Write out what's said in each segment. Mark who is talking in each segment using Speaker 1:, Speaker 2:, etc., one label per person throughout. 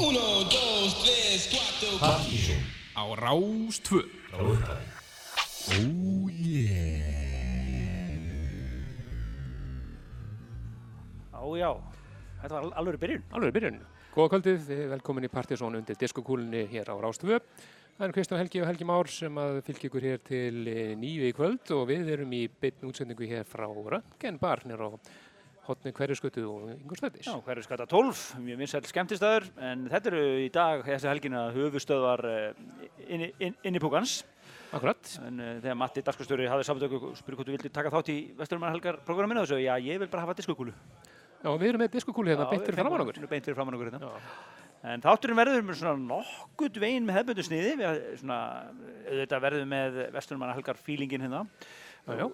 Speaker 1: Uno, dos, tres, cuatro.
Speaker 2: Partíson
Speaker 3: á Rástvö
Speaker 2: frá upphafi.
Speaker 3: Oh yeah
Speaker 4: Já, já, þetta var al- alveg byrjun.
Speaker 5: Alveg byrjun. Góða kvöldið, velkomin í Partisón undir diskokúlunni hér á Rástvö. Það er Kristján Helgi og Helgi Már sem að fylgja ykkur hér til eh, nýju í kvöld og við erum í beinni útsendingu hér frá Röntgen bar nér á hotni hverjuskötu og Ingolstættis.
Speaker 4: Já, hverju skata 12, mjög vinsæl skemmtistæður, en þetta eru í dag, þessi helgina, höfustöðvar inn, inn, inn í púkans.
Speaker 5: Akkurat.
Speaker 4: En uh, þegar Matti, dagskrastjóri, hafði samtöku og spurði hvort þú vildi taka þátt í Vesturumar helgar programminu og þessu, já, ég vil bara hafa diskokúlu.
Speaker 5: Já, við erum með diskokúlu hérna beint fyrir framann okkur.
Speaker 4: Beint fyrir framann okkur hérna.
Speaker 5: Já.
Speaker 4: En þátturinn verður með svona nokkurt veginn með hefbundu sniði, við auðvitað verður með Vesturumar helgar feelingin hérna.
Speaker 5: Já,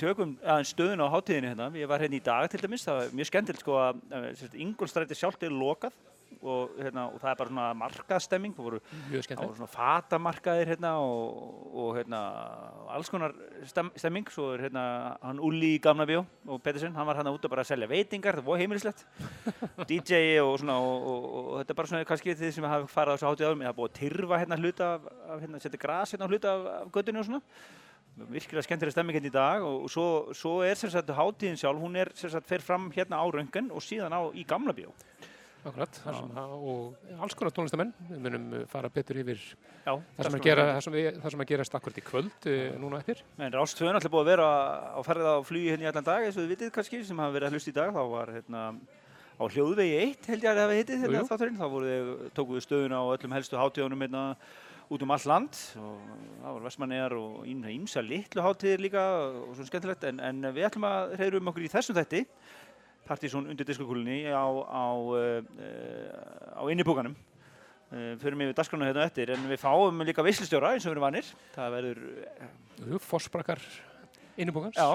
Speaker 4: Tökum aðeins stöðun á hátíðinni hérna, ég var hérna í dag til dæmis, það var mjög skemmtilegt sko að Ingolstræti sjálft er lokað og, hérna, og það er bara svona markaðstemming, það voru Það svona fatamarkaðir hérna og, og hérna alls konar stem, stemming. Svo er hérna hann Ulli í Gamla Bjó og Pettersen, hann var hérna bara að selja veitingar. Það var heimilislegt. DJ og svona og, og, og þetta er bara svona kannski þið sem hafa farið á þessu hátíð árum ég hafa búið að tyrfa hérna hluta af, hérna, setja gras hérna hluta af, göttunni og svona virkilega skemmtilega stemming hérna í dag og svo, svo er sem sagt hátíðin sjálf hún er sem sagt fer fram hérna á Röngan og síðan á í Gamla Bjó
Speaker 5: Akkurat. Og alls konar tónlistamenn. Við munum uh, fara betur yfir
Speaker 4: Já,
Speaker 5: það sem, gera, það sem, við, það sem að gerast akkurat í kvöld uh, núna eftir.
Speaker 4: En Rástvöðun alltaf búið að vera á ferðið á flugi hérna í allan dag, eins og þið vitið kannski, sem hafa verið að hlusta í dag. Þá var hérna á hljóðvegi 1, held ég að það hefði hitið hérna þátturinn. Þá tókuðu stöðuna á öllum helstu hátíðunum hérna út um all land. Og það var Vestmannegar og ímsa litlu hátíðir líka og svona skemmtilegt. En, en við ætlum að reyðum okkur í þessum þætti, Partizón undir diskokúlunni á, á, uh, á innipúkanum. Uh, förum yfir dagskránu hérna á eftir, en við fáum líka veislustjóra eins og við erum vanir. Það verður
Speaker 5: Jú, Fossbrakar innibúkans.
Speaker 4: Já,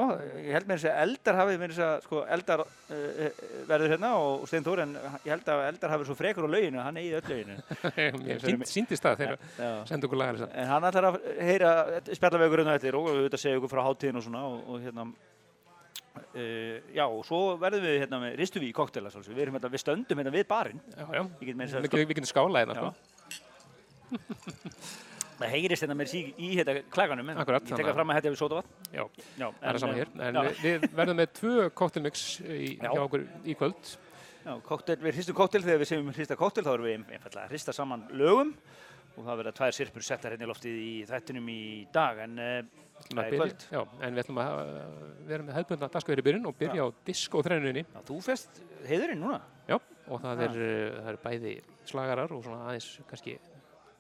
Speaker 4: ég held með þess að eldar hafi með þess að sko, eldar uh, verður hérna og Steinn Þór en ég held að eldar hafi svo frekur á lauginu, hann eigi öll lauginu.
Speaker 5: Sínd, síndist það þegar
Speaker 4: Já.
Speaker 5: senda okkur lagar þess
Speaker 4: En hann ætlar að heyra, spjalla við ykkur hérna á eftir og auðvitað segja ykkur frá hátíðin og svona og, og hérna Uh, já, og svo verðum við hérna með ristuví í koktela, við erum hérna, við stöndum hérna við barinn.
Speaker 5: Já, já.
Speaker 4: Ég þess
Speaker 5: Við
Speaker 4: að,
Speaker 5: getum, við getum skálað hérna, sko.
Speaker 4: það heyrist hérna með síg í hérna klaganum, en
Speaker 5: Akkurat,
Speaker 4: ég tek það fram að þetta er við sótavatn.
Speaker 5: Já,
Speaker 4: Já,
Speaker 5: það er sama hér. En
Speaker 4: já.
Speaker 5: við, verðum með tvö
Speaker 4: Já.
Speaker 5: hjá okkur í kvöld.
Speaker 4: Já, koktel, við hristum koktel, þegar við segjum hrista koktel þá erum við ein- einfaldlega að hrista saman lögum og það verða tvær sirpur settar hérna í loftið í þættinum í dag en það er
Speaker 5: byrja-
Speaker 4: kvöld.
Speaker 5: Já, en við ætlum að vera með hefðbundna dagskoðir í byrjun og byrja á diskóþrennuninni.
Speaker 4: Já, þú fest heiðurinn núna.
Speaker 5: Já, og það er, uh, það er bæði slagarar og svona aðeins kannski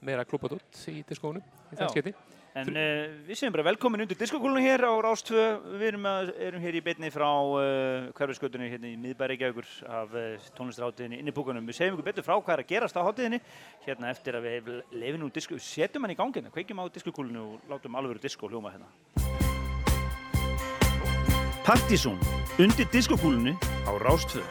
Speaker 5: meira klúpat út í diskónum í það sketi.
Speaker 4: En uh, við segjum bara velkomin undir diskokúlunum hér á Rástvö. Við erum, að, erum hér í beinni frá uh, hverfisgötunni hérna í miðbæri Reykjavíkur af uh, tónlistarháttiðinni inn í búkunum. Við segjum ykkur betur frá hvað er að gerast á háttiðinni hérna eftir að við leifum nú disko, setjum hann í gangina, kveikjum á diskokúlunu og látum alvöru disko hljóma hérna. Partizón undir diskokúlunni á Rástvö.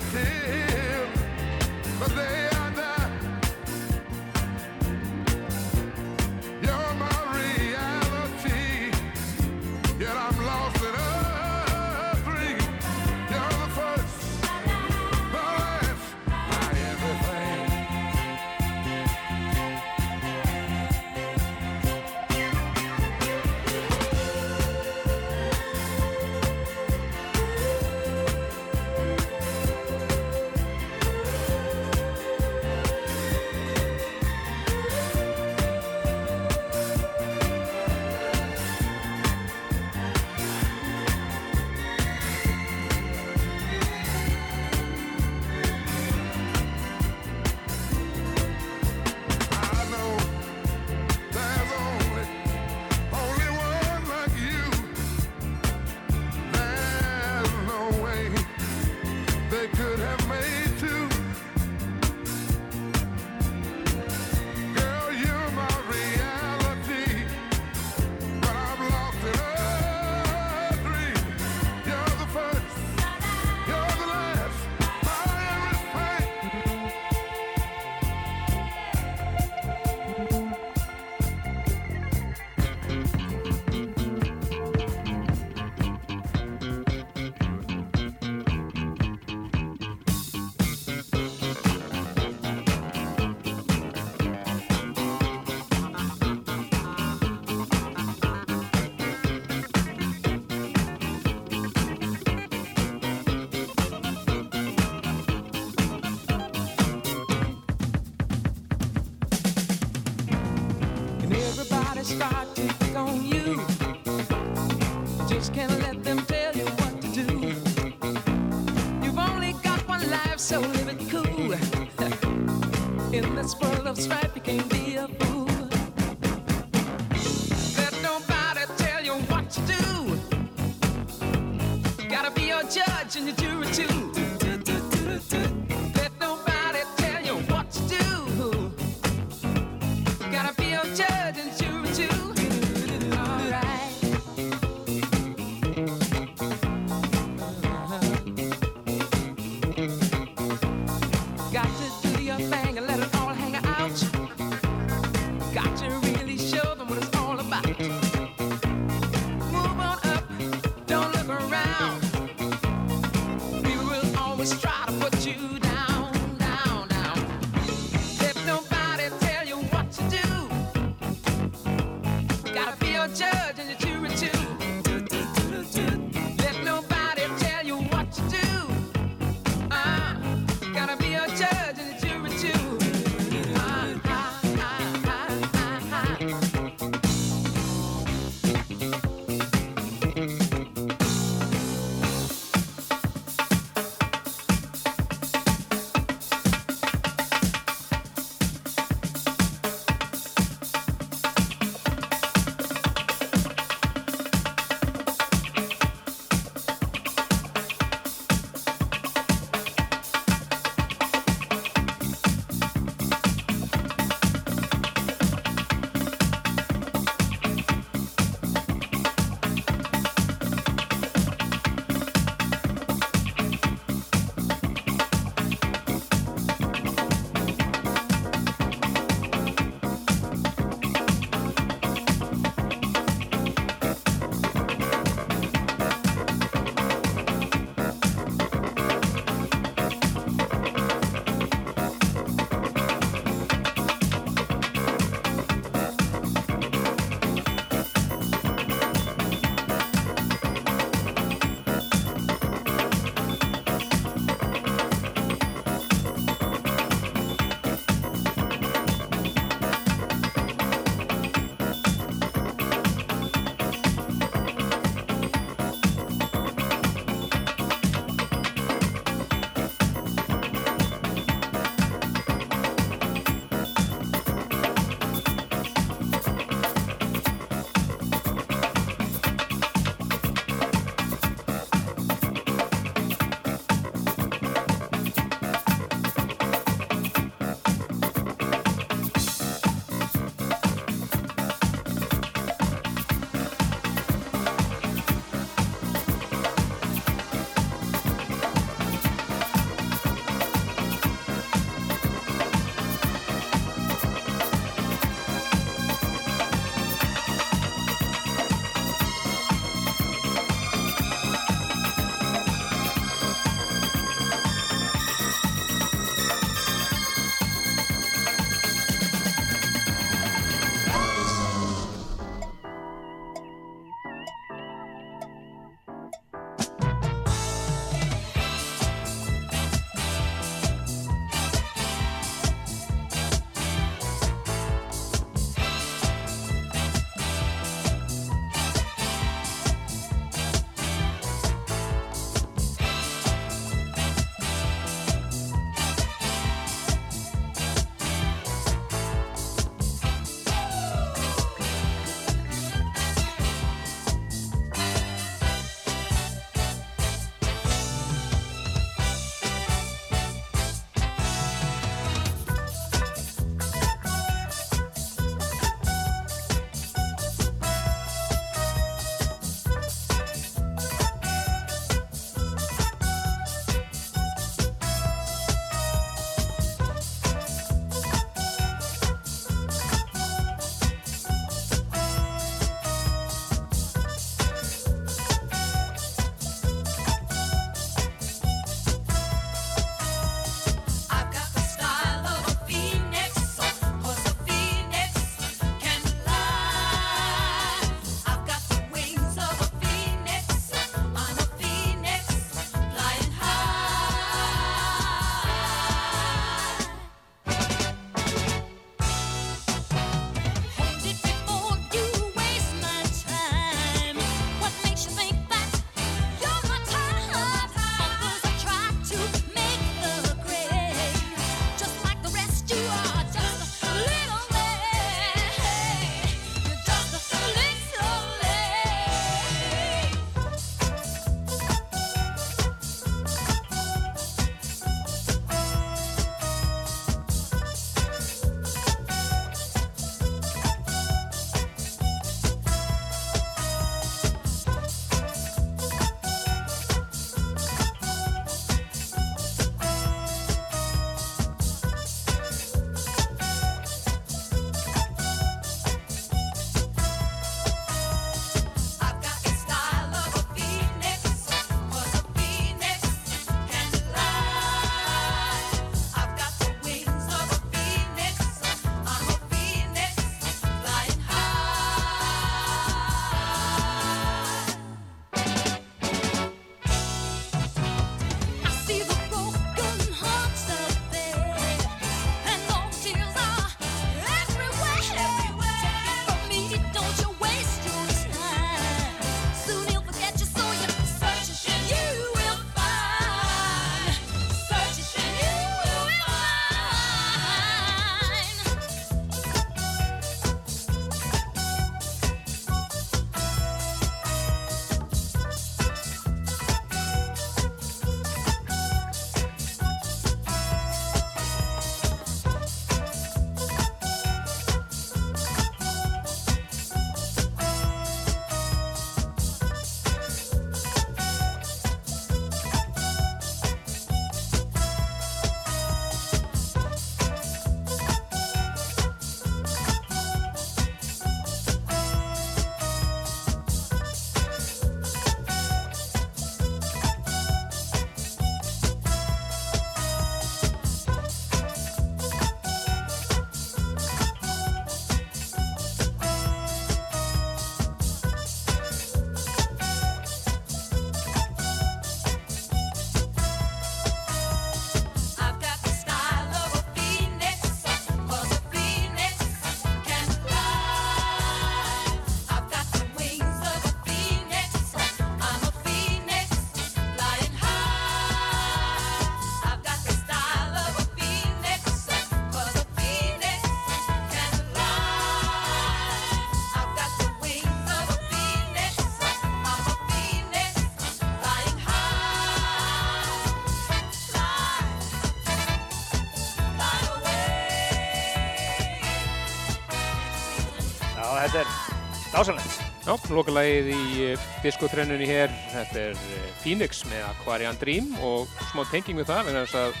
Speaker 4: Dásanlegt.
Speaker 5: Já, lokalagið í uh, diskotrennunni hér, þetta er uh, Phoenix með Aquarian Dream og smá tenging við það, en þess að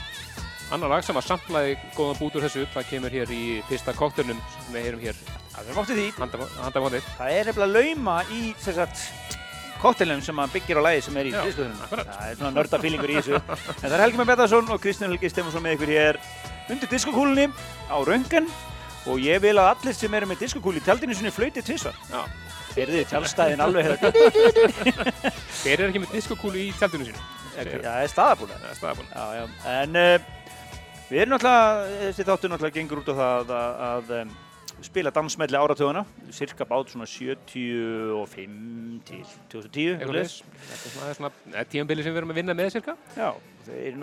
Speaker 5: annar lag sem að samtlaði góðan bút úr þessu, það kemur hér í fyrsta kóktelnum sem við heyrum hér
Speaker 4: Það er máttið því.
Speaker 5: handafóndið.
Speaker 4: Það er nefnilega lauma í sem sagt kóttelum sem maður byggir á lagi sem er í
Speaker 5: akkurat.
Speaker 4: Það er svona nördafílingur í þessu. en það er Helgi með Bettarsson og Kristján Helgi Stefánsson með ykkur hér undir diskokúlunni á Röngan og ég vil að allir sem eru með diskokúl í tjaldinu sinni flauti tvisvar.
Speaker 5: Já.
Speaker 4: Heyrðu tjaldstæðin alveg hérna.
Speaker 5: Hver er ekki með diskokúlu í tjaldinu sínu?
Speaker 4: Já, það er staðabúna.
Speaker 5: Er.
Speaker 4: En uh, við erum náttúrulega, þessi þáttur náttúrulega gengur út á það að, að um, spila dansmelli áratugana, cirka bát svona 75 til 2010.
Speaker 5: Eitthvað er er svona tímanbili sem við erum að vinna með cirka.
Speaker 4: Já,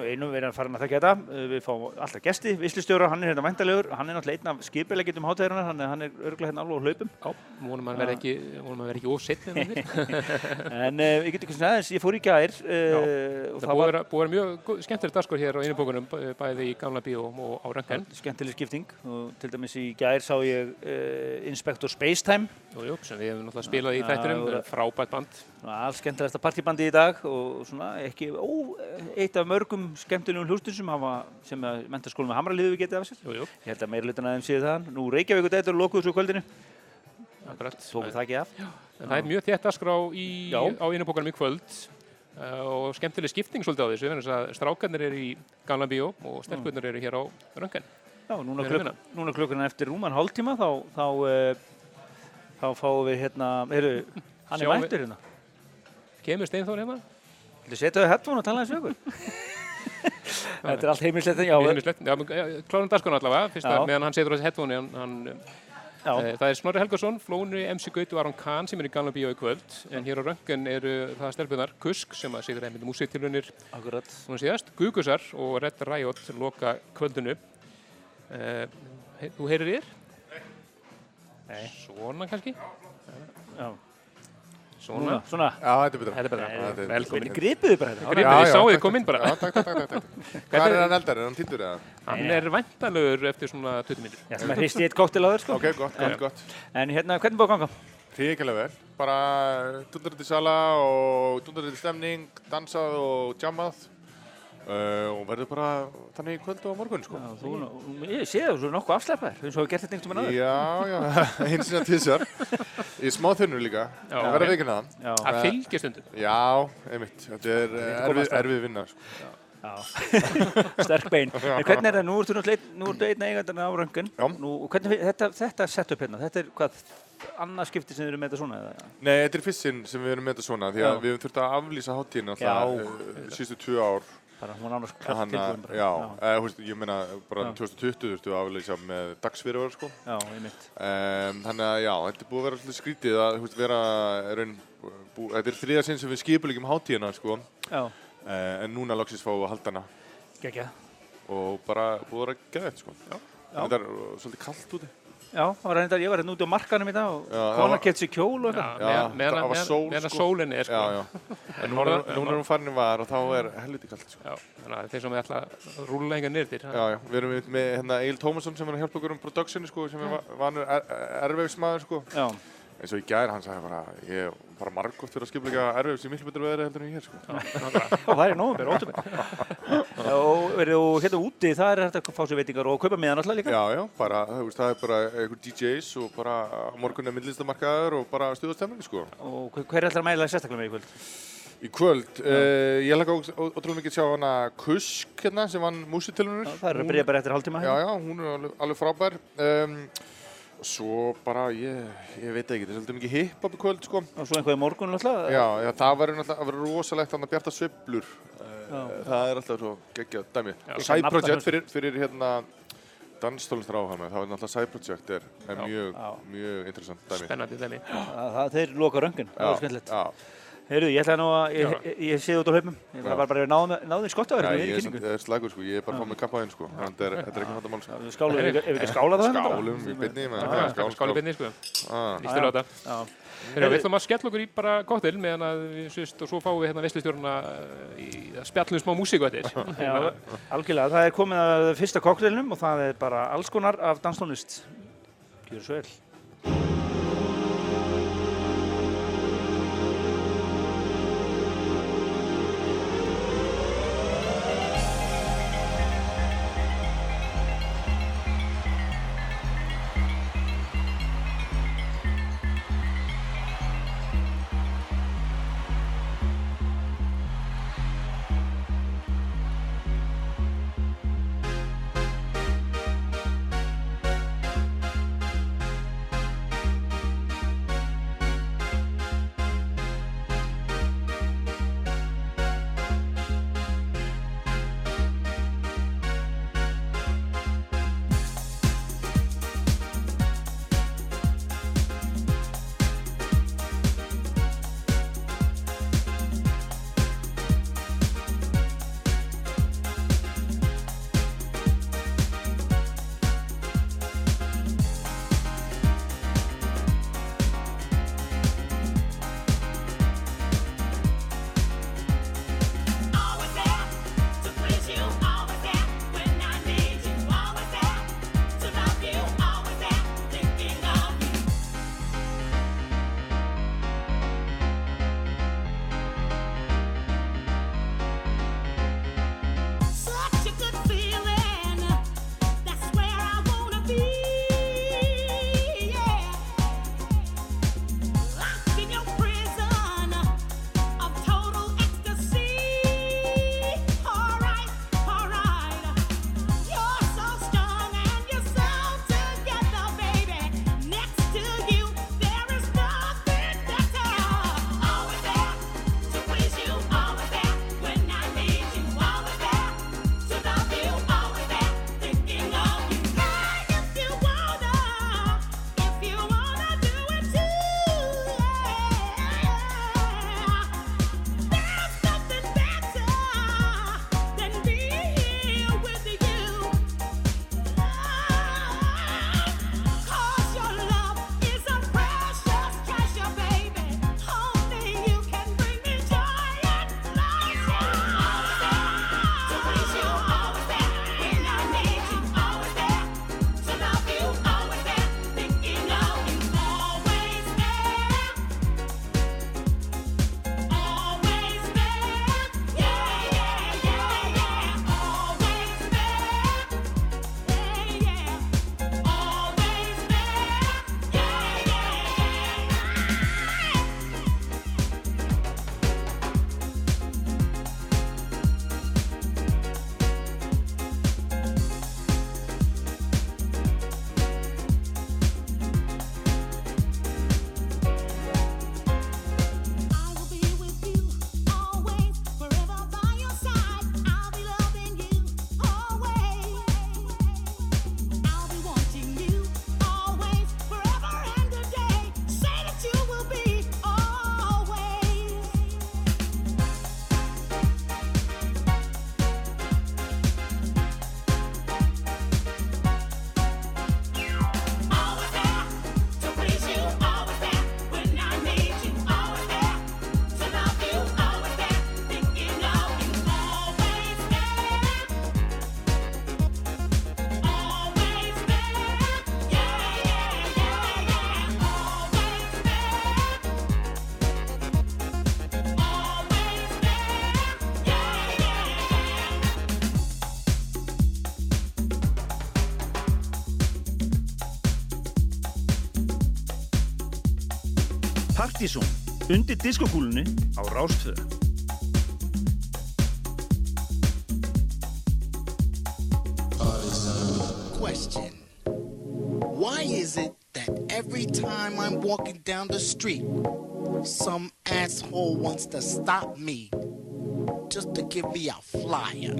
Speaker 4: einu verið að fara að þekka þetta. Uh, Við fáum alltaf gesti, vislustjóra, hann er hérna væntanlegur, hann er náttúrulega einn af skipilegjum hátíðarinnar, hann hann er örgulega hérna alveg á hlaupum.
Speaker 5: Já, vonum að vera ekki, vonum að vera ekki ósitt en það
Speaker 4: En uh, ég get ekki svona aðeins, ég fór í gær uh, og
Speaker 5: Það búið að vera, mjög skemmtilegt dagskur hér á einu bókunum, bæði í gamla bíóm og á Röngan.
Speaker 4: skemmtileg skipting og til dæmis í gær sá ég uh, Inspector Spacetime
Speaker 5: Jú, jú, sem við hefum náttúrulega spilað í
Speaker 4: voru-
Speaker 5: frábært band.
Speaker 4: Alls skemmtilegasta partybandi í dag og svona ekki ó, eitt af mörgum skemmtilegum hlustum sem hafa sem að mentaskólum við Hamraliðu við getið af sér.
Speaker 5: Jú, jú,
Speaker 4: ég held að meira hlutin að þeim séu það. Nú Reykjavík og þetta eru lokuð svo kvöldinu. Tókum það ekki af.
Speaker 5: En það er mjög þétt dagskrá í,
Speaker 4: Já.
Speaker 5: á einu bókunum í kvöld uh, og skemmtileg skipting svolítið á þessu, þannig að strákarnir eru í gamla bíó og stelpurnir eru hér á Röngan.
Speaker 4: Já, núna, klukk, núna klukkan eftir rúman hálftíma þá þá, uh, þá fáum við hérna heru, hann er mættur hérna
Speaker 5: Kemur Steinþór hérna?
Speaker 4: Þú setja þau headphone og tala eins við okkur Þetta er allt já,
Speaker 5: Heimilislegt. Já, eh, klárum dagskrána allavega, fyrst að meðan hann setur á þessi
Speaker 4: já,
Speaker 5: Eh, Það er Snorri Helgason, Flóni, MC Gautu og Aron Kahn sem er í Gamla Bíó í kvöld en hér á röngan eru það stelpunar Kusk sem að sigur einmitt músiktilunir
Speaker 4: akkurat
Speaker 5: svona síðast, Gugusar og Red Riot sem loka kvöldinu he, Þú heyrir þér?
Speaker 4: Nei.
Speaker 5: Svona kannski?
Speaker 4: Já,
Speaker 5: Svona
Speaker 4: svona
Speaker 6: Já, þetta er betra.
Speaker 5: Þetta er betra.
Speaker 6: Já, þetta er-
Speaker 5: Velkomin.
Speaker 4: Hvernig gripuðu bara þetta?
Speaker 5: Gripið,
Speaker 6: Já,
Speaker 5: ég
Speaker 6: já,
Speaker 5: sá þið kom inn bara
Speaker 6: Já, takk, takk, takk, takk. Hvað er hann eldar? Er hann týndur eða?
Speaker 5: Hann er væntanlegur eftir svona 20 minnir
Speaker 4: Ég ætlum að hristi eitt koktel á þér sko
Speaker 6: Ok, gott, gott, gott.
Speaker 4: En hérna, hvernig búið að ganga?
Speaker 6: Ríkilega vel. Bara dundrandi sala og dundrandi stemning, dansað og jammað. Uh, og verður bara þannig í kvöld og á morgun, sko.
Speaker 4: Já, þú, ég sé það, þú er nokkuð afsleppaðir eins og við gert þetta einhvern veginn áður
Speaker 6: Já, já, eins og tvisar. Í smá þunnur líka. Það verður vikina það.
Speaker 4: Já,
Speaker 5: Það fylgir stundum
Speaker 6: Já, einmitt. Þetta er eh, erfið,
Speaker 4: að.
Speaker 6: erfið vinna, sko.
Speaker 4: já. sterk bein En hvernig er það, nú ertu náttúrulega einn- nú ertu einn eigandarinn á röngun þetta, þetta setup hérna, þetta er hvað annað skipti sem þið eru með þetta svona eða?
Speaker 6: Nei, þetta er fyrst sinn sem við erum með þetta svona því að
Speaker 4: Já.
Speaker 6: við höfum þurft að aflýsa hátíðin
Speaker 4: Já.
Speaker 6: alltaf uh, síðustu tvö ár
Speaker 4: Bara hún ánast klart
Speaker 6: Hanna,
Speaker 4: tilbúin bara.
Speaker 6: já, eða, húst, ég meina bara
Speaker 4: Já.
Speaker 6: 2020 þurftu að aflýsa með dagsfyrirvara sko.
Speaker 4: Já, ég mitt
Speaker 6: um, Þannig að já, þetta er búið að vera svolítið skrítið að húst, vera raun, bú, Þetta er þriða sinn sem við skipulegjum hátíðina sko.
Speaker 4: Já,
Speaker 6: uh, en núna fáum við að halda hana.
Speaker 4: Geggja
Speaker 6: og bara búið að vera geðvægt sko.
Speaker 4: Já.
Speaker 6: Þetta er svolítið kallt úti
Speaker 4: Já, það var reyndar, ég var hérna úti á markanum í dag og
Speaker 6: Já, það
Speaker 4: kona
Speaker 6: var-
Speaker 4: kett sér kjól og eitthvað.
Speaker 6: Já,
Speaker 5: meðan
Speaker 6: var sól,
Speaker 5: meðan
Speaker 6: sko.
Speaker 5: sólinn er sko.
Speaker 6: Já, já. En núna er hún farin í var og þá er helviti kallt sko.
Speaker 5: Já, þannig að þeir sem við ætla að rúla enga nýrtir
Speaker 6: Já, já, við erum með- með hérna, Egil Tómasson sem er að hjálpa okkur um productioni sko, sem er va- vanur er, erveifsmaður sko.
Speaker 4: Já,
Speaker 6: eins og í gær hann sagði bara ég bara margótt fyrir að skipleika erveifs í miklu betur veðri heldur en ég hér sko.
Speaker 4: Það er nóvember, óttubur Og verið og hérna úti, það er hægt að fá sér veitingar og kaupa miðan alltaf líka
Speaker 6: Já, já, bara, þú veist, það er bara einhver DJs og bara morgun er myndlistamarkaður og bara stuðastemning sko.
Speaker 4: Og hver- er alltaf að mæla sérstaklega með í kvöld?
Speaker 6: Í kvöld, uh, ég laka ótrúlega mikið að sjá hana Kusk hérna sem vann músitilunur
Speaker 4: Já, Það er að byrja bara eftir hálftíma
Speaker 6: Já,
Speaker 4: hérna.
Speaker 6: já, hún er alveg, alveg frábær um, svo bara, ég, ég veit ekki, það er svolítið mikið hip-hop í kvöld sko.
Speaker 4: Og svo einhvað í morgun alltaf
Speaker 6: Já, já, það verður náttúrulega rosalegt þannig að bjarta sveiflur.
Speaker 4: Já.
Speaker 6: Það er alltaf svo geggjað dæmi. Side Project fyrir, fyrir hérna danstólustur áhæmi, það er náttúrulega Side Project er, er mjög,
Speaker 4: Já.
Speaker 6: mjög interessant dæmi.
Speaker 5: Spennandi dæmi.
Speaker 4: Það, það, þeir loka röngin, það er skemmtilegt Heyrðu, ég ætla nú að, ég, ég, ég sé út á hlaupum. Ég var bara að náða náði skottaverð
Speaker 6: já
Speaker 4: með
Speaker 6: ég
Speaker 4: í
Speaker 6: er,
Speaker 4: kynningu
Speaker 6: ég er slagur sko, ég er bara að fá mig kappaðinn sko, þannig að þetta er- þetta er ekki hægt að mál sko.
Speaker 4: Við skálum, ef við- við ekki skála það bara?
Speaker 6: Skálum í byrni, menn,
Speaker 5: Já,
Speaker 6: skál,
Speaker 5: Skáli
Speaker 6: skál.
Speaker 5: beinni, sko.
Speaker 6: Ah,
Speaker 5: þetta.
Speaker 4: Já,
Speaker 5: Þegar við ætlum að skella okkur í bara koktel meðan að við sýst og svo fáum við hérna veslustjórna í að spjallum smá músíku eftir.
Speaker 4: já, algjörlega, það er komið að fyrsta kokteilnum og það er bara alls konar af danstónlist. Gjör svo vel Undir diskokúlunni á
Speaker 7: Question. Why is it that every time I'm walking down the street, some asshole wants to stop me just to give me a flyer?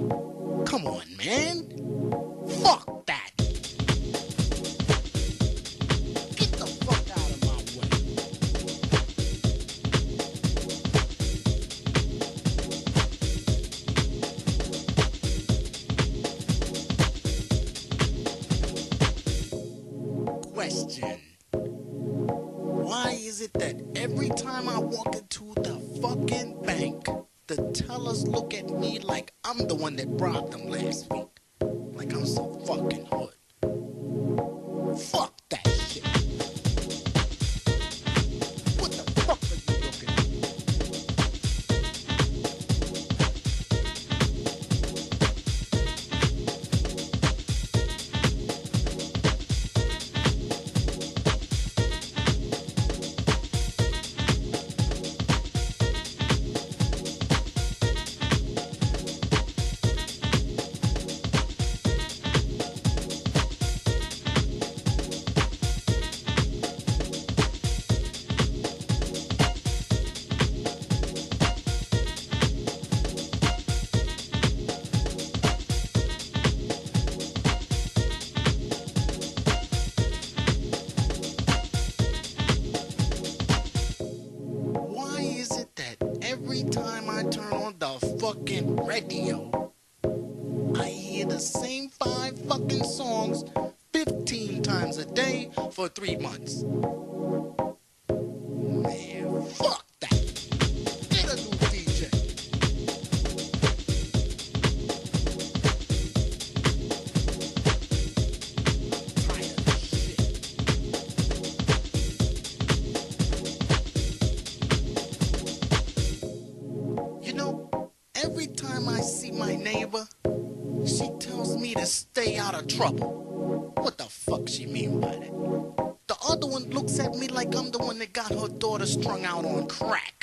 Speaker 7: You know, every time I see my neighbor, she tells me to stay out of trouble. strung out on crack.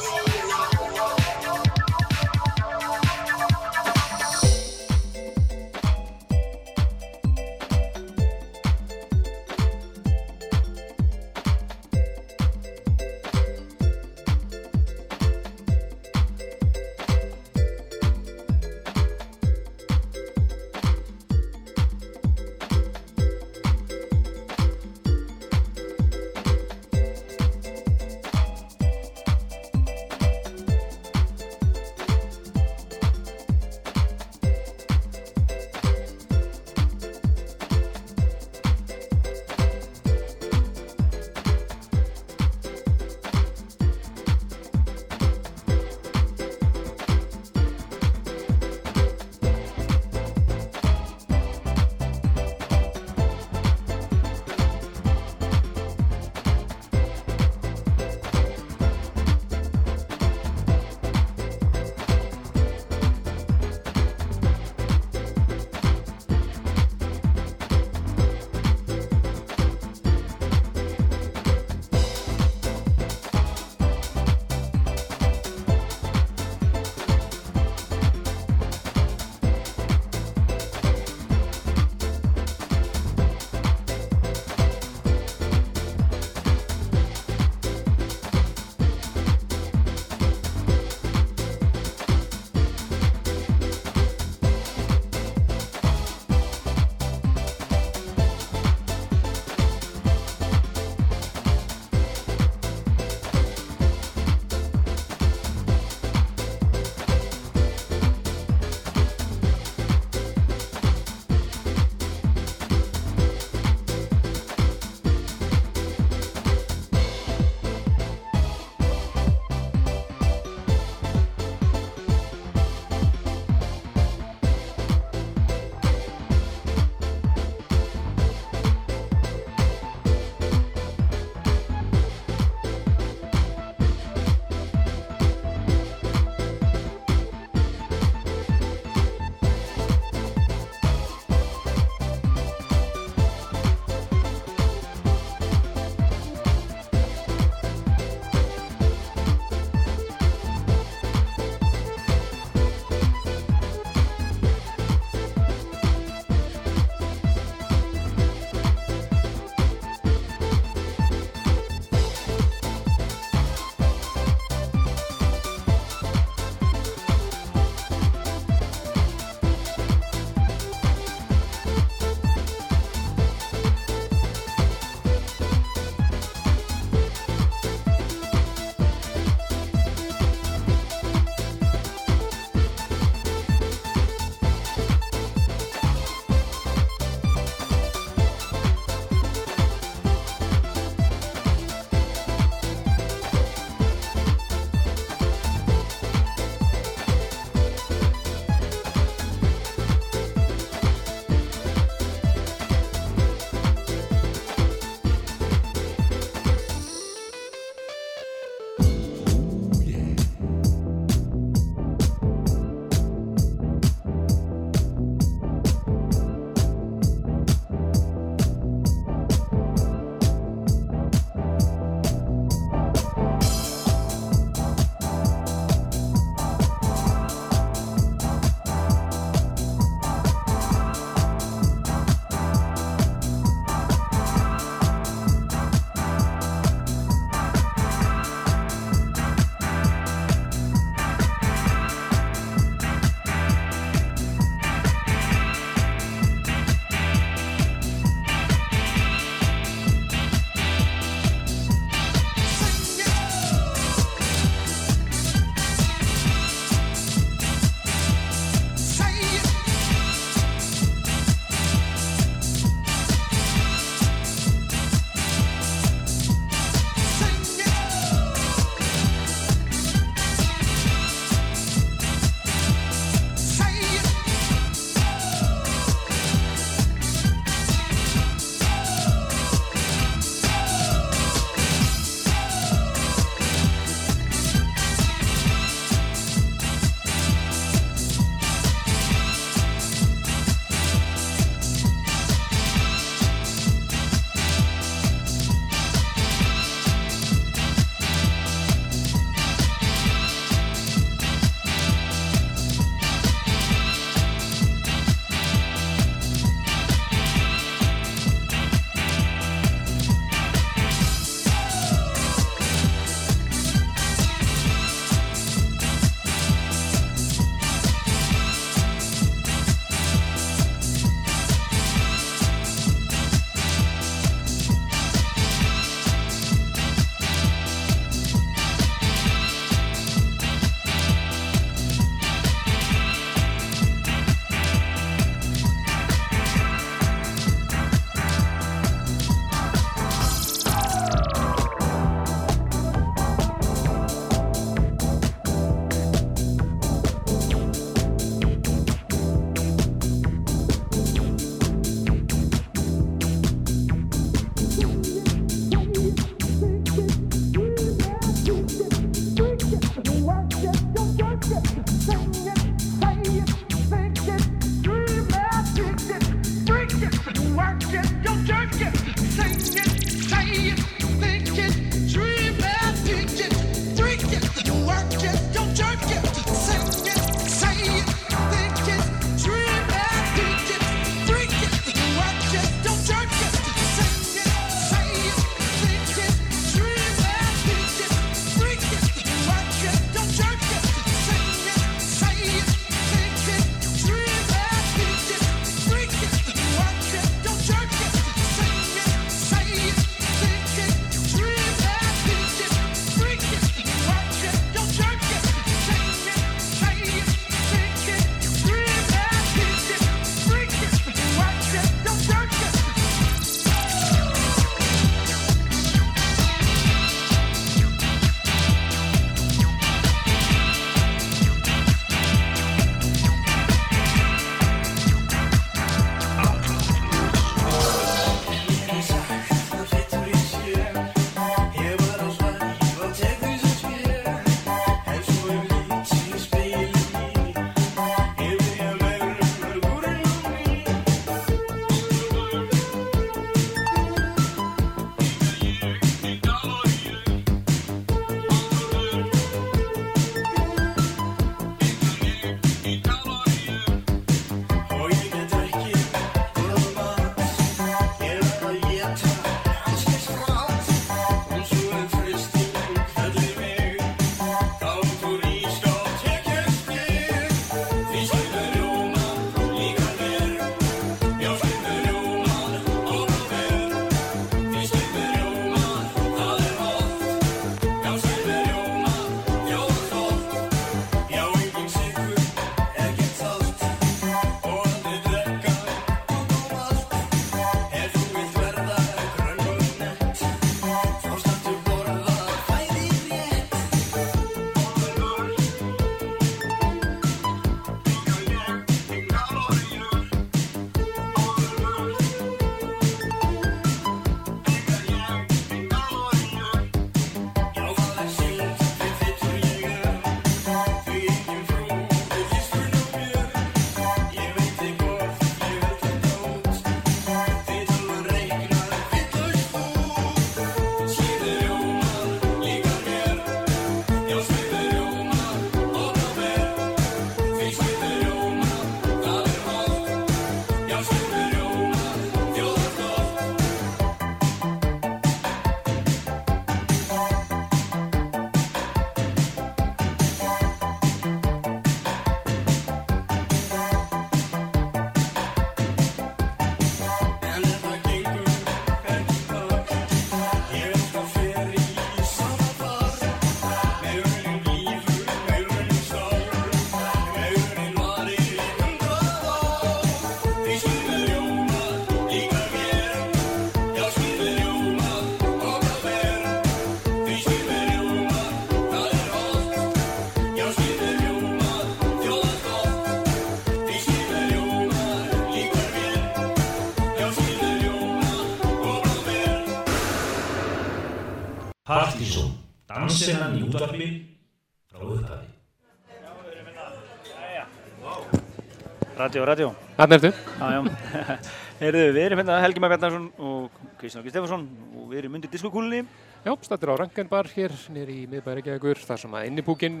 Speaker 4: Radio, radio.
Speaker 5: Þannig ertu.
Speaker 4: Já, já. Heyrðu, við erum hérna Helgi Már Bjarnarsson og Kristján Áki Stefansson og við erum undir diskokúlunni.
Speaker 5: Já, stættir á Rankenbar hér nýr í miðbæri Reykjavíkur þar sem að innipúkin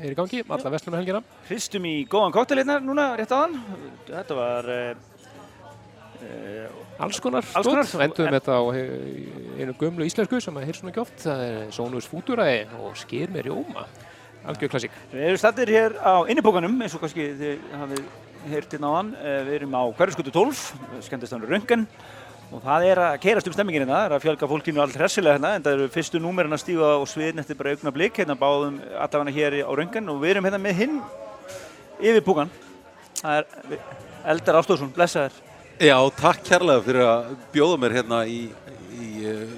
Speaker 5: er í gangi, alla vestlum helgina.
Speaker 4: Hristum í góðan koktel hérna núna, rétt aðan. Þetta var... Uh,
Speaker 5: Alls konar
Speaker 4: Alls konar.
Speaker 5: stótt. Enduðum þetta á einu gömlu íslensku sem að heyrst svona ekki oft. Það er Sónus Fúturæði og Skýr með rjóma. Algjör klassík.
Speaker 4: við erum stættir hér á innipókanum eins og kannski þið hafið heyrt hérna áðan. Uh, við erum á hverjaskutu 12, skemmtistanur Röngan. Og það er að keirast um stemmingin hérna, það er að fjölga fólkinu allt hressilega hérna, en það eru fyrstu númerin að stífa á sviðin eftir bara augna blik, hérna báðum allavega hér á Röngan og við erum hérna með hinn yfir púkan. Það er Eldar Ástóðsson, blessaður.
Speaker 8: Já, takk kærlega fyrir að bjóða mér hérna í, í uh,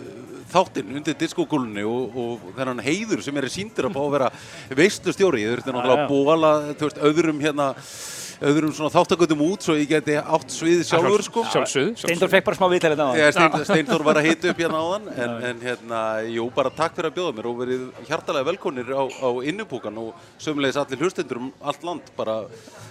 Speaker 8: þáttinn undir diskokúlunni og, og þennan heiður sem er síndur að fá að vera veistustjóri. Ég þurfti náttúrulega að bóla öðrum hérna öðrum svona þáttaköndum út svo ég geti átt sviðið sjálfur sko.
Speaker 5: Sjálfsögðu.
Speaker 4: Steindor fekk bara smá viðtal hérna áðan.
Speaker 8: Þegar Stein, Steinþór var að hita upp hérna áðan en, en hérna, jú, bara takk fyrir að bjóða mér og verið hjartalega velkonir á, á innupúkan og sömulegis allir hlustendur um allt land bara,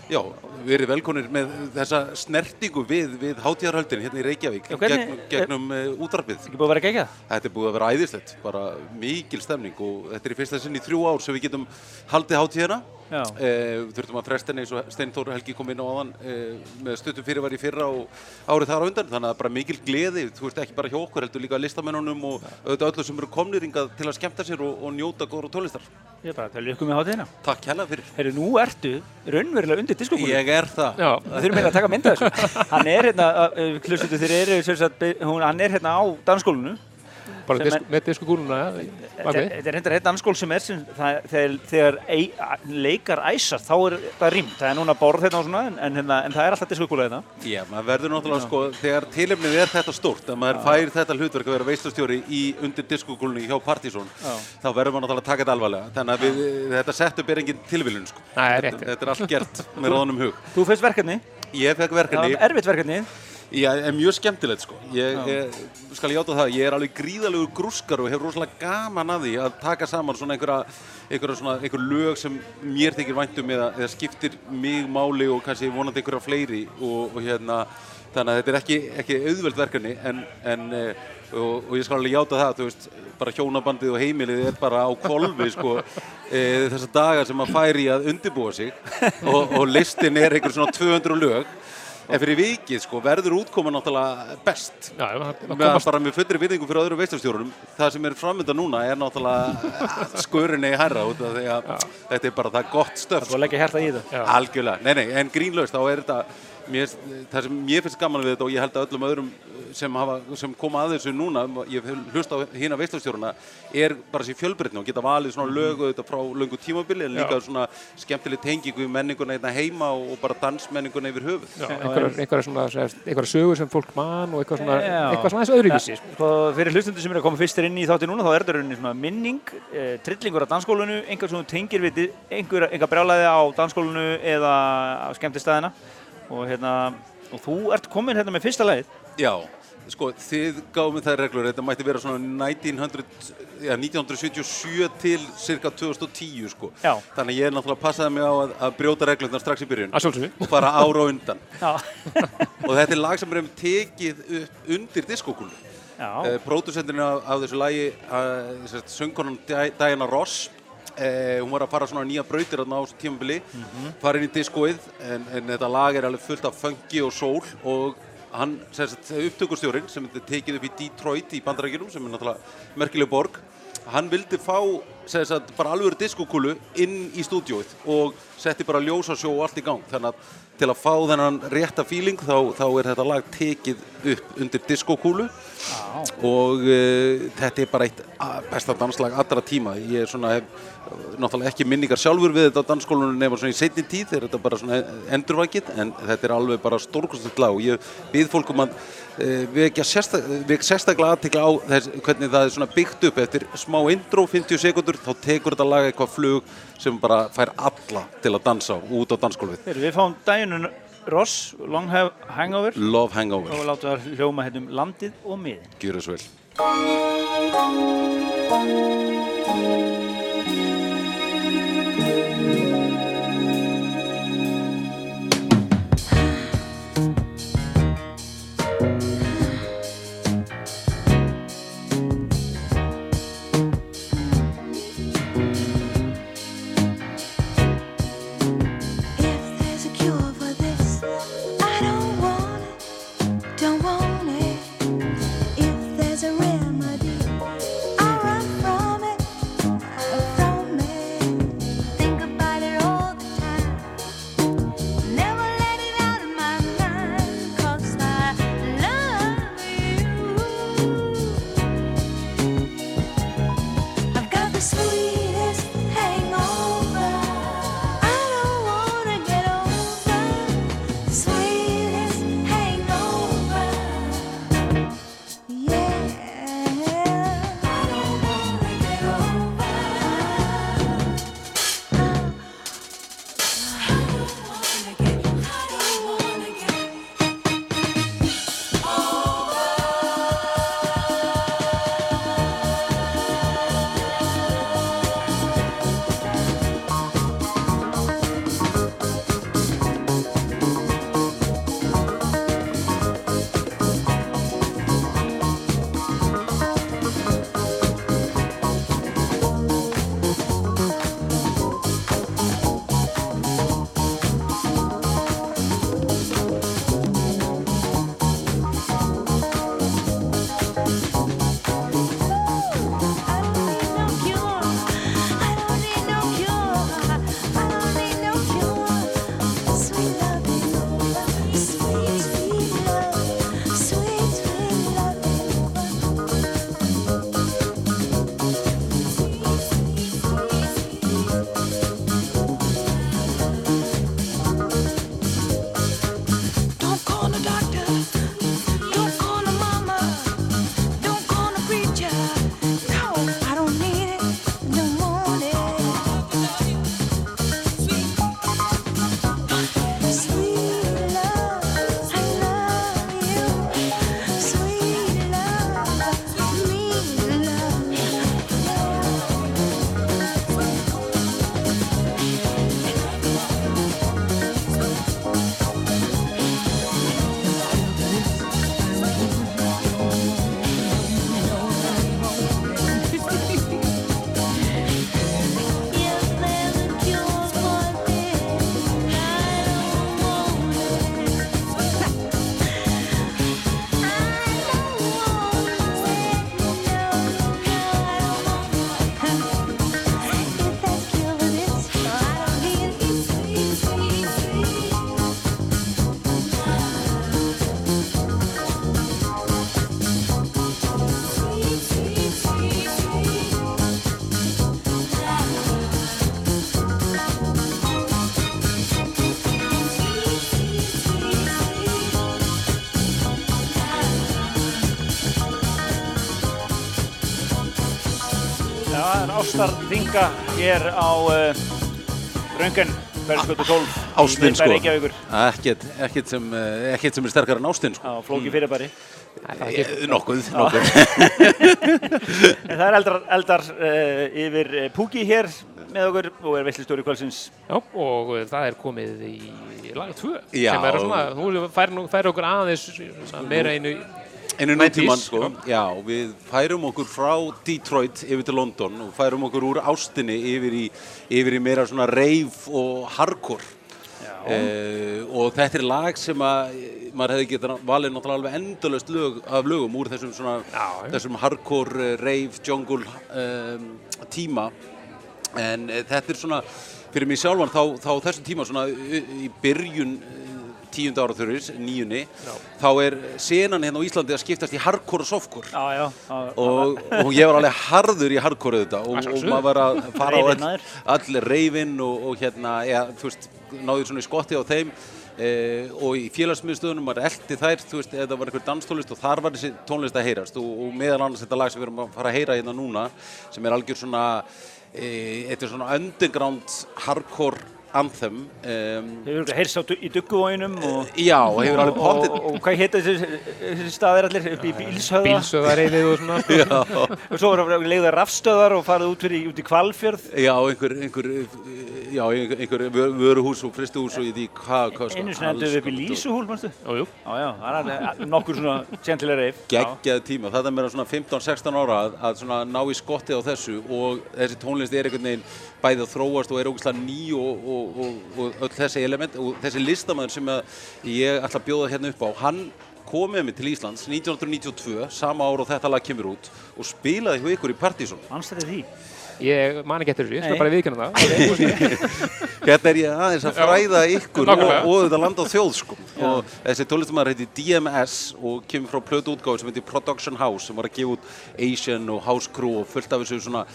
Speaker 8: já, verið velkonir með þessa snertingu við, við hátíðarhöldin hérna í Reykjavík
Speaker 4: Já,
Speaker 8: gegn, gegnum uh, útvarpið.
Speaker 4: Ekki búið að vera geggjað?
Speaker 8: Þetta er búið að vera æðislegt, bara mikil stemning og þetta er í fyrsta sinn í þrjú ár sem við getum haldið hátíðina.
Speaker 4: Já.
Speaker 8: Eh, við þurftum að fresta henni eins og Steinþór Helgi kom inn á aðan eh, með stuttum fyrirvar í fyrra og árið þar á undan þannig að bara mikil gleði, þú veist ekki bara hjá okkur heldur líka listamennunum og auðvitað öllu sem eru komnir hingað til að skemmta sér og, og njóta góður tónlistar.
Speaker 4: Ég er bara að tala ykkur með hátíðina.
Speaker 8: Takk hella fyrir.
Speaker 4: Herru, nú ertu raunverulega undir diskokúlunni.
Speaker 8: Ég er það.
Speaker 5: Já,
Speaker 4: Það þurfum eiginlega að taka mynda þessu. Hann er hérna, hlustuðu þeir eru, sem sagt, hún, hann er hérna á dansskólinu.
Speaker 5: Bara disk,
Speaker 4: er-
Speaker 5: með diskokúluna
Speaker 4: Þetta þetta er hérna hérna dansskól sem er sem, það, þegar, þegar ei, leikar æsar, þá er það rým. Það er núna borð hérna og svona, en, en, hérna, en það er alltaf diskokúla hérna.
Speaker 8: Já, maður verður náttúrulega sko, þegar tilefnið er þetta stórt, að maður fær þetta hlutverk að vera veistustjóri í undir diskokúlunni hjá Partizón,
Speaker 4: Já.
Speaker 8: þá verður maður náttúrulega að taka þetta alvarlega. Þannig að við, þetta setup er engin tilviljun, sko.
Speaker 5: Nei,
Speaker 8: Þetta,
Speaker 5: rétt.
Speaker 8: þetta er allt gert með ráðanum hug.
Speaker 4: Þú fyrst verkefni,
Speaker 8: Ég fekk
Speaker 4: það
Speaker 8: verkefni,
Speaker 4: var erfitt verkefni.
Speaker 8: Já, er mjög skemmtilegt sko. Ég, ég skal játa það, ég er alveg gríðalegur grúskar og hefur rosalega gaman að því að taka saman svona einhverja, einhverja svona, einhver lög sem mér þykir væntum eða, eða skiptir mig máli og kannski vonandi einhverja fleiri og, og hérna, þannig að þetta er ekki, ekki auðveld verkefni en, en eh, og, og ég skal alveg játa það, þú veist, bara hjónabandið og heimilið er bara á kolvi sko, e, þessa daga sem maður fær í að undirbúa sig og, og listin er einhver svona 200 lög En fyrir vikið sko, verður útkoma náttúrulega best.
Speaker 5: Já, það- það komast-
Speaker 8: bara með fullri virðingu fyrir öðrum veistastjórunum. Það sem er framönda núna er náttúrulega skurinni í hærra út af því að þetta er bara það gott stöf.
Speaker 4: Þú leggja hjarta í þetta.
Speaker 8: Algjörlega. Nei, nei, en grínlaust þá er þetta, mér, það sem mér finnst gaman við þetta og ég held að öllum öðrum sem, hafa, sem koma að þessu núna, ég hef hlust á hína veistastjóruna, er bara sér fjölbreytni og geta valið svona lög auðvitað frá löngu tímabili en líka svona skemmtileg tengingu við menninguna hérna heima og og bara dansmenninguna yfir höfuð.
Speaker 5: Já, svona, einhverjar sögur sem fólk man og eitthvað svona,
Speaker 4: Já.
Speaker 5: eitthvað svona aðeins öðruvísi. sko.
Speaker 4: Sko, fyrir hlustundur sem eru að koma fyrstir inn í þátti núna, þá er þetta rauninni svona minning, eh, trillingur á dansskólinu, einhver sem þú tengir við einhver, einhver brjálæði á dansskólinu eða á skemmtistæðina og hérna, og þú ert komin hérna með fyrsta lagið.
Speaker 8: Já, sko, þið gáðum þær reglur, þetta mætti vera svona 1900, ja, 1977 til cirka 2010, sko.
Speaker 4: Já.
Speaker 8: Þannig ég er náttúrulega passaði mig á að, að brjóta reglurnar strax í byrjun og fara ára á undan. Og þetta er lag sem er tekið upp undir diskokúlu. Uh, Pródusenturinn af, af þessu lagi, uh, söngkonan Di- Diana Ross, uh, hún var að fara svona nýja brautir á þessu tímabili, fara inn í diskóið, en, en þetta lag er alveg fullt af funky og soul og hann, upptökustjórinn sem tekið upp í Detroit í bandarækjunum, sem er náttúrulega merkileg borg, hann vildi fá sagt, bara alveg diskokúlu inn í stúdióið og setti bara ljósasjó og allt í gang, þannig að til að fá þennan rétta feeling þá, þá er þetta lag tekið upp undir diskokúlu. Og uh, þetta er bara eitt besta danslag allra tíma. Ég er svona hef náttúrulega ekki minningar sjálfur við þetta á dansskólunum nema svona í seinni tíð þegar þetta bara svona endurvækið en þetta er alveg bara stórkostið lag. Og ég byrð fólk um að vekja sérsta, vek sérstaklega aðtekla á þess, hvernig það er svona byggt upp. Eftir smá intro 50 sekundur þá tekur þetta lag eitthvað flug sem bara fær alla til að dansa á, út á dansskólfið
Speaker 4: Heyrðu, Við fáum daginn Ross, Long Have Hangover.
Speaker 8: Love Hangover,
Speaker 4: og látum það hljóma hérna um landið og miðin.
Speaker 8: gjur þessu vel
Speaker 4: ástarþinga hér á uh, Röngen, Bergsgötu 12
Speaker 8: Ástin
Speaker 4: í
Speaker 8: sko.
Speaker 4: Reykjavík Reykjavíkur
Speaker 8: Ekkert, ekkert, sem, eh, ekkert sem er sterkar en ástin sko.
Speaker 4: flóki fyrirbæri.
Speaker 8: Eh, Nokkuð, nokkuð.
Speaker 4: En það er eldar, eldar uh, yfir Púki hér með okkur og er veistlistjóri kvöldsins.
Speaker 5: Já, og það er komið í lag 2
Speaker 8: Já.
Speaker 5: sem er svona, nú fær, nú fær okkur aðeins meira einu
Speaker 8: Einu
Speaker 5: 90s,
Speaker 8: nútímann sko. Já, við færum okkur frá Detroit yfir til London og færum okkur úr ástinni yfir í, yfir í meira svona reif og hardcore. Eh, og þetta er lag sem að eh, maður hefði getað valið náttúrulega alveg endalaust lög af lögum úr þessum svona
Speaker 5: Já,
Speaker 8: þessum hardcore, uh, rave, jungle um, tíma. En uh, þetta er svona fyrir mig sjálfan þá, þá þessum tíma svona í, í byrjun uh, tíunda áraþuris, nýjunni þá er senan hérna á Íslandi að skiptast í hardcore og softcore.
Speaker 4: Já, já. já.
Speaker 8: Og, og ég var alveg harður í hardcore þetta og, og maður var að fara á
Speaker 4: Reifinn
Speaker 8: all, allir reyfinn og, og hérna, ja, þú veist, náður svona í skotti á þeim. E, og í félagsmiðstöðunum maður eldi þær, þú veist, eða var einhver danstólist og þar var þessi tónlist að heyrast. Og, og meðal annars þetta lag sem við erum að fara að heyra hérna núna sem er algjör svona e, er svona underground hardcore anthem um,
Speaker 4: Þau eru heyrst á í dugguvóinum og,
Speaker 8: já, og hefur alveg
Speaker 4: og,
Speaker 8: pottið
Speaker 4: og, og hvað heita þessi, þessi staðir allir upp í bílshöða?
Speaker 5: bílsöðareifið og svona
Speaker 4: Og svo voru leiðar rafstöðar og farið út, fyrir, út í Kvalfjörð.
Speaker 8: já, einhver, einhver, já, einhver, einhver vö- vöruhús og fristuhús og í því hvað, hvað
Speaker 4: Einu sinni endur við upp í. Lísuhúl, mannstu?
Speaker 5: Jú.
Speaker 4: Já, það er alveg nokkur svona tjentilega reif.
Speaker 8: geggjaði tíma, það er meira svona 15-16 ára að, að svona ná í skotti á þessu og þessi tónlist er einhvern veginn bæði að þróast og er ógæslega ný og, og, og, og öll þessi element og þessi listamæður sem ég ætla að bjóða hérna upp á, hann kom með mig til Íslands 1992, sama ár og þetta lag kemur út og spilaði hjá ykkur í Partizón.
Speaker 4: Anstæði því.
Speaker 5: Ég man ekki eftir þessu, ég skal bara viðkynna það.
Speaker 8: Hérna er ég aðeins að fræða ykkur og, og þetta land á þjóð sko. og þessi tónlistamæður heiti DMS og kemur frá plötu útgáfi sem heitir Production House sem var að gefa út Asian og House Crew og fullt af þessu svona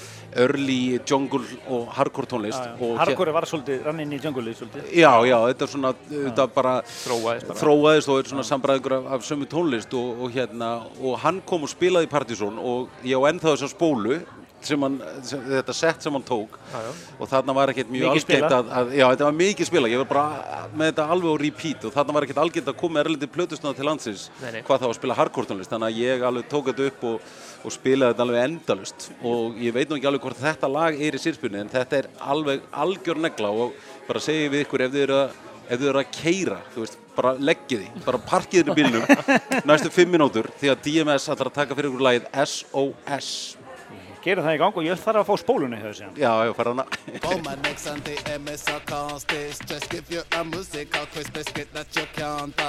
Speaker 8: early jungle og hardcore tónlist og
Speaker 4: Hardcore var svolítið, rann inn í djungulið svolítið.
Speaker 8: Já, já, þetta er svona, þetta bara
Speaker 5: Þróaðist bara.
Speaker 8: þróaðist og er svona sambræðingur af, af sömu tónlist og, og hérna, og hann kom og spilaði í Partizón og ég á ennþá þessa spólu sem hann, sem, þetta sett sem hann tók
Speaker 5: Já, já.
Speaker 8: og þarna var ekkert mjög algengt að, að, já, þetta var mikið spila, ég var bara með þetta alveg á repeat og þarna var ekkert algengt að koma erlendir plötusnáða til landsins
Speaker 5: Nei, nei.
Speaker 8: hvað þá að spila hardcore tónlist, þannig að ég alveg tók þetta upp og, og spilaði þetta alveg endalust og ég veit nú ekki alveg hvort þetta lag er í sýrspunni en þetta er alveg algjör negla og bara segi við ykkur ef þið eru að ef þið eru að keira, þú veist, bara leggið því, bara parkið þér í bílnum næstu fimm mínútur því að DMS ætlar að taka fyrir ykkur lagið SOS.
Speaker 4: Gerum það í gang og ég þarf að fá spólunni hjá þessi.
Speaker 8: Já, já, fara hana.
Speaker 9: Oh, my next and the MS acoustic. Just give you a musical quiz biscuit that you can't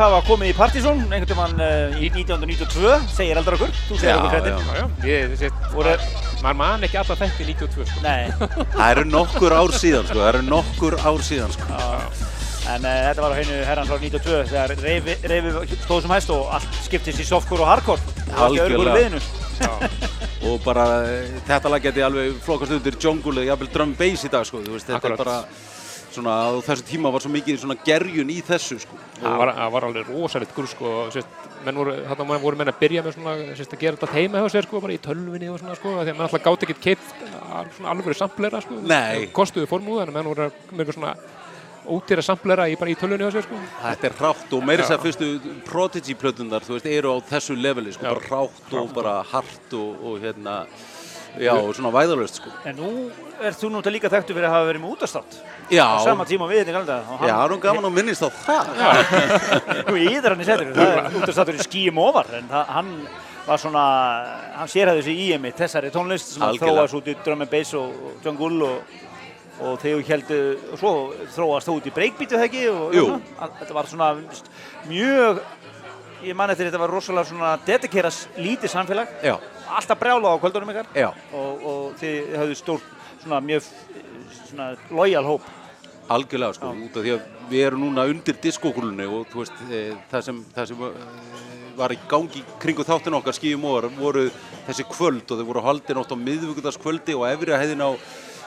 Speaker 4: hafa komið í Partizón einhvern veginn uh, í 1992, segir eldar okkur, þú segir
Speaker 8: Já,
Speaker 4: okkur fréttir.
Speaker 8: já.
Speaker 5: Já, já, ég, þessi,
Speaker 4: Voru,
Speaker 5: maður man ekki alla þætti 92, sko.
Speaker 4: nei,
Speaker 8: Það eru nokkur ár síðan sko, það eru nokkur ár síðan sko.
Speaker 4: en uh, þetta var á heinu herran frá 92 þegar reyfi, reyfi stóð sem hæst og allt skiptist í softcore og hardcore. Í
Speaker 8: Algjörlega. og bara eh, þetta lag geti alveg flokast undir jungle eða jafnvel drum bass í dag sko, þú veist, þetta
Speaker 5: Akkurat.
Speaker 8: er bara svona á þessu tíma var svo mikið svona gerjun í þessu sko.
Speaker 5: Það var, var alveg rosalegt grús sko, og sérst, menn voru, þarna menn voru menn að byrja með svona, sérst, að gera þetta heima hjá sér sko, bara í tölvinni og svona sko, því að menn alltaf gátt ekkert keitt svona alveg samplera sko,
Speaker 8: Nei.
Speaker 5: kostuðu formúða, en menn voru með svona ódýra samplera í, bara í tölvinni hjá sér sko.
Speaker 8: Þetta er hrátt og meira þess að fyrstu Prodigy plötunar, þú veist, eru á þessu leveli sko,
Speaker 5: Já.
Speaker 8: bara hrátt og bara hart og, og hérna já, og svona væðalöst sko.
Speaker 4: En nú er þú nú líka þekktu fyrir að hafa verið með útastátt.
Speaker 8: Já,
Speaker 4: Á sama tíma og við þetta galda.
Speaker 8: já, það er nú gaman að minnist á það.
Speaker 4: Nú íður hann í setur, það er útastáttur í skýjum ofar, en það, hann var svona, hann sérhæði sig í einmitt þessari tónlist sem að þróast út í drum and bass og, og jungle og, og þegar heldu, og svo þróast það út í breakbeatu ekki og
Speaker 8: Jú.
Speaker 4: svona, þetta var svona mjög, ég man eftir þetta var rosalega svona dedikeras lítið samfélag,
Speaker 8: Já,
Speaker 4: alltaf brjála á kvöldunum ykkar?
Speaker 8: Já,
Speaker 4: og, og þið höfðu stórt svona mjög svona lojal hóp.
Speaker 8: algjörlega sko, út af því að við erum núna undir diskókulunni og þú veist, e, það sem, það sem e, var í gangi kringu þáttinn okkar skýjum og voru þessi kvöld og þau voru haldin átt á miðvíkudagskvöldi og efri hæðin á,